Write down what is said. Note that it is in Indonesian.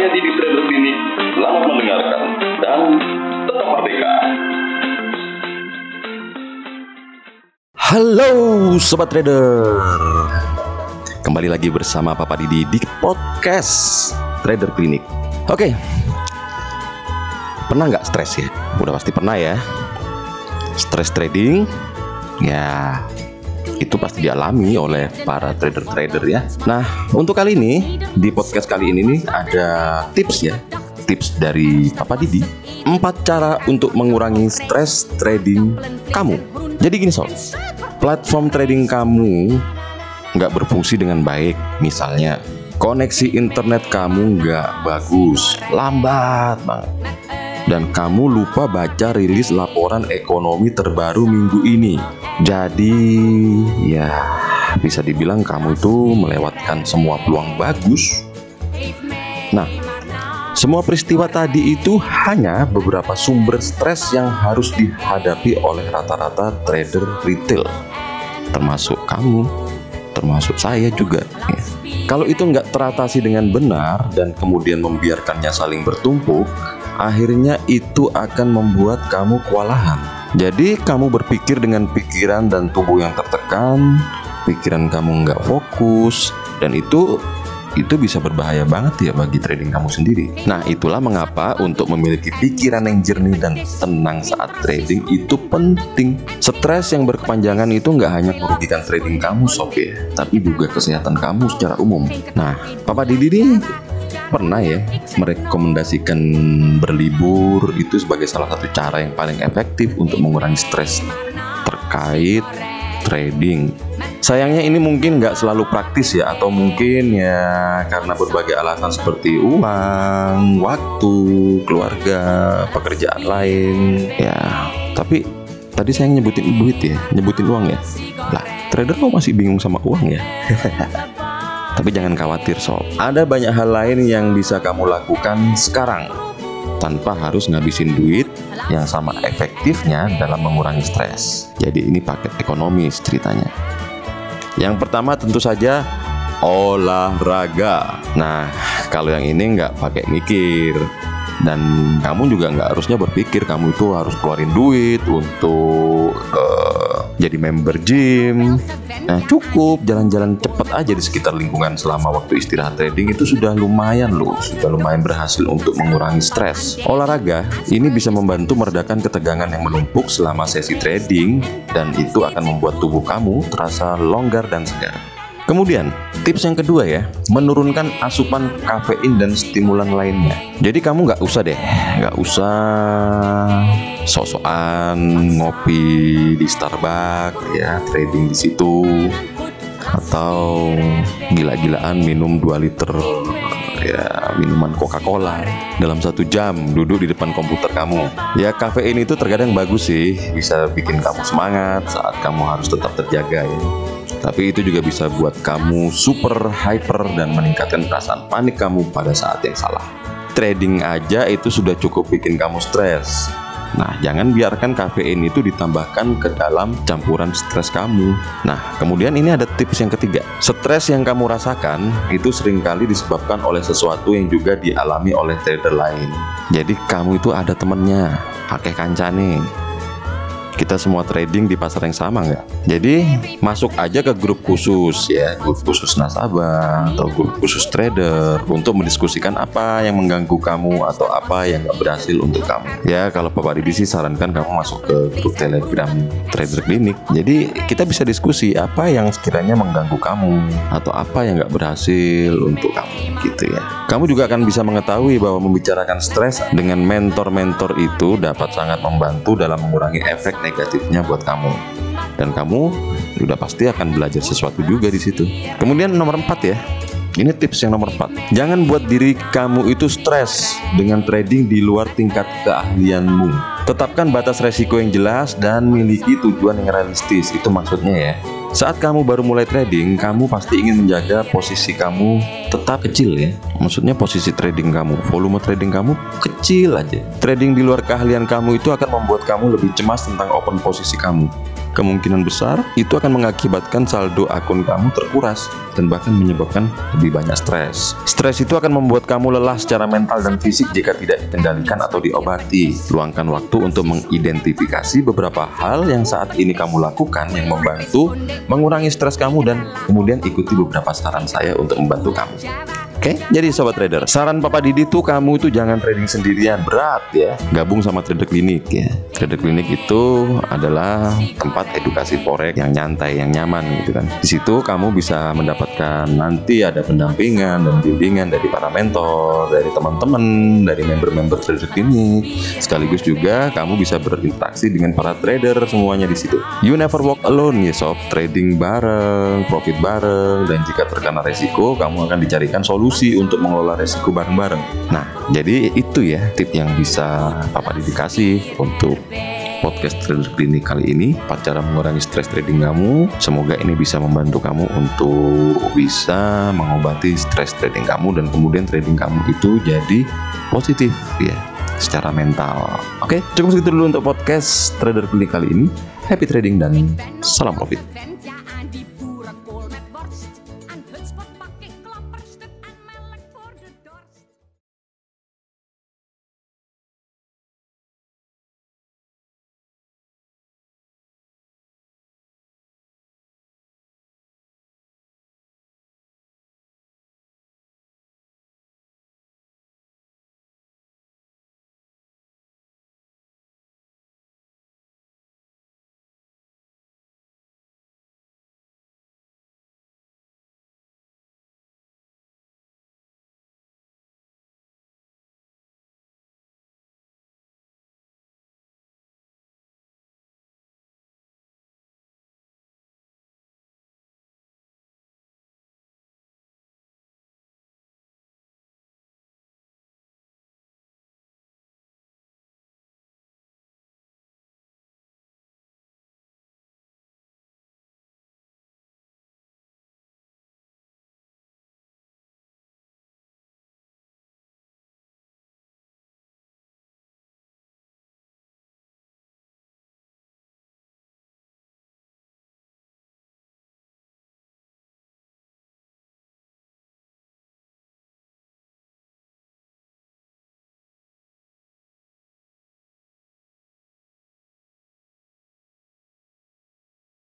Saya Didi Clinic. Selamat mendengarkan dan tetap merdeka. Halo Sobat Trader Kembali lagi bersama Papa Didi di podcast Trader Clinic Oke Pernah nggak stres ya? Udah pasti pernah ya Stres trading Ya itu pasti dialami oleh para trader-trader ya. Nah untuk kali ini Di podcast kali ini nih ada tips ya. Tips dari Papa Didi. Empat cara untuk mengurangi stres trading kamu. Jadi gini sob. Platform trading kamu nggak berfungsi dengan baik, misalnya koneksi internet kamu nggak bagus, lambat banget, dan kamu lupa baca rilis laporan ekonomi terbaru minggu ini. Jadi, ya bisa dibilang kamu itu melewatkan semua peluang bagus. Nah, semua peristiwa tadi itu hanya beberapa sumber stres yang harus dihadapi oleh rata-rata trader retail, termasuk kamu, termasuk saya juga. ya. Kalau itu nggak teratasi dengan benar dan kemudian membiarkannya saling bertumpuk, akhirnya itu akan membuat kamu kewalahan. Jadi kamu berpikir dengan pikiran dan tubuh yang tertekan, pikiran kamu nggak fokus, dan itu itu bisa berbahaya banget ya bagi trading kamu sendiri. Nah, itulah mengapa untuk memiliki pikiran yang jernih dan tenang saat trading itu penting. Stres yang berkepanjangan itu nggak hanya merugikan trading kamu, sob ya, tapi juga kesehatan kamu secara umum. Nah, Papa Didi ini pernah ya merekomendasikan berlibur itu sebagai salah satu cara yang paling efektif untuk mengurangi stres terkait trading. Sayangnya ini mungkin nggak selalu praktis ya atau mungkin ya karena berbagai alasan seperti uang, waktu, keluarga, pekerjaan lain ya. Tapi tadi saya nyebutin duit ya, nyebutin uang ya. Lah, trader kok masih bingung sama uang ya? Tapi jangan khawatir sob, ada banyak hal lain yang bisa kamu lakukan sekarang tanpa harus ngabisin duit yang sama efektifnya dalam mengurangi stres. Jadi ini paket ekonomis ceritanya. Yang pertama tentu saja olahraga. Nah, kalau yang ini nggak pakai mikir dan kamu juga nggak harusnya berpikir kamu itu harus keluarin duit untuk eh, jadi member gym. Nah, cukup jalan-jalan cepet aja di sekitar lingkungan selama waktu istirahat trading itu sudah lumayan loh, sudah lumayan berhasil untuk mengurangi stres. Olahraga ini bisa membantu meredakan ketegangan yang menumpuk selama sesi trading dan itu akan membuat tubuh kamu terasa longgar dan segar. Kemudian, tips yang kedua ya, menurunkan asupan kafein dan stimulan lainnya. Jadi kamu nggak usah deh, nggak usah sok-sokan ngopi di Starbucks ya, trading di situ atau gila-gilaan minum 2 liter ya minuman Coca-Cola dalam satu jam duduk di depan komputer kamu. Ya kafein itu terkadang bagus sih, bisa bikin kamu semangat saat kamu harus tetap terjaga ya. Tapi itu juga bisa buat kamu super hyper dan meningkatkan perasaan panik kamu pada saat yang salah. Trading aja itu sudah cukup bikin kamu stres. Nah, jangan biarkan kafein itu ditambahkan ke dalam campuran stres kamu. Nah, kemudian ini ada tips yang ketiga. Stres yang kamu rasakan itu sering kali disebabkan oleh sesuatu yang juga dialami oleh trader lain. Jadi kamu itu ada temennya, pakai kancane. Kita semua trading di pasar yang sama nggak? Jadi masuk aja ke grup khusus ya, grup khusus nasabah atau grup khusus trader untuk mendiskusikan apa yang mengganggu kamu atau apa yang nggak berhasil untuk kamu. Ya kalau Bapak Didi sih sarankan kamu masuk ke grup Telegram Trader Clinic. Jadi kita bisa diskusi apa yang sekiranya mengganggu kamu atau apa yang nggak berhasil untuk kamu gitu ya. Kamu juga akan bisa mengetahui bahwa membicarakan stres dengan mentor-mentor itu dapat sangat membantu dalam mengurangi efek negatifnya buat kamu. Dan kamu udah pasti akan belajar sesuatu juga di situ. Kemudian nomor 4 ya. Ini tips yang nomor 4. Jangan buat diri kamu itu stres dengan trading di luar tingkat keahlianmu. Tetapkan batas resiko yang jelas dan miliki tujuan yang realistis. Itu maksudnya ya. Saat kamu baru mulai trading, kamu pasti ingin menjaga posisi kamu tetap kecil ya. Maksudnya posisi trading kamu, volume trading kamu kecil aja. Trading di luar keahlian kamu itu akan membuat kamu lebih cemas tentang open posisi kamu. Kemungkinan besar itu akan mengakibatkan saldo akun kamu terkuras dan bahkan menyebabkan lebih banyak stres. Stres itu akan membuat kamu lelah secara mental dan fisik jika tidak dikendalikan atau diobati. Luangkan waktu untuk mengidentifikasi beberapa hal yang saat ini kamu lakukan yang membantu mengurangi stres kamu dan kemudian ikuti beberapa saran saya untuk membantu kamu. Oke, jadi sobat trader, saran Papa Didi tuh kamu itu jangan trading sendirian, berat ya. Gabung sama trader klinik ya. Trader klinik itu adalah tempat edukasi forex yang nyantai, yang nyaman gitu kan. Di situ kamu bisa mendapatkan nanti ada pendampingan dan bimbingan dari para mentor, dari teman-teman, dari member-member trader klinik. Sekaligus juga kamu bisa berinteraksi dengan para trader semuanya di situ. You never walk alone ya sob, trading bareng, profit bareng, dan jika terkena resiko, kamu akan dicarikan solusi solusi untuk mengelola resiko bareng-bareng. Nah, jadi itu ya tip yang bisa Papa dikasih untuk podcast trader klinik kali ini. Empat cara mengurangi stres trading kamu semoga ini bisa membantu kamu untuk bisa mengobati stres trading kamu dan kemudian trading kamu itu jadi positif ya secara mental. Oke cukup segitu dulu untuk podcast trader klinik kali ini. Happy trading dan salam profit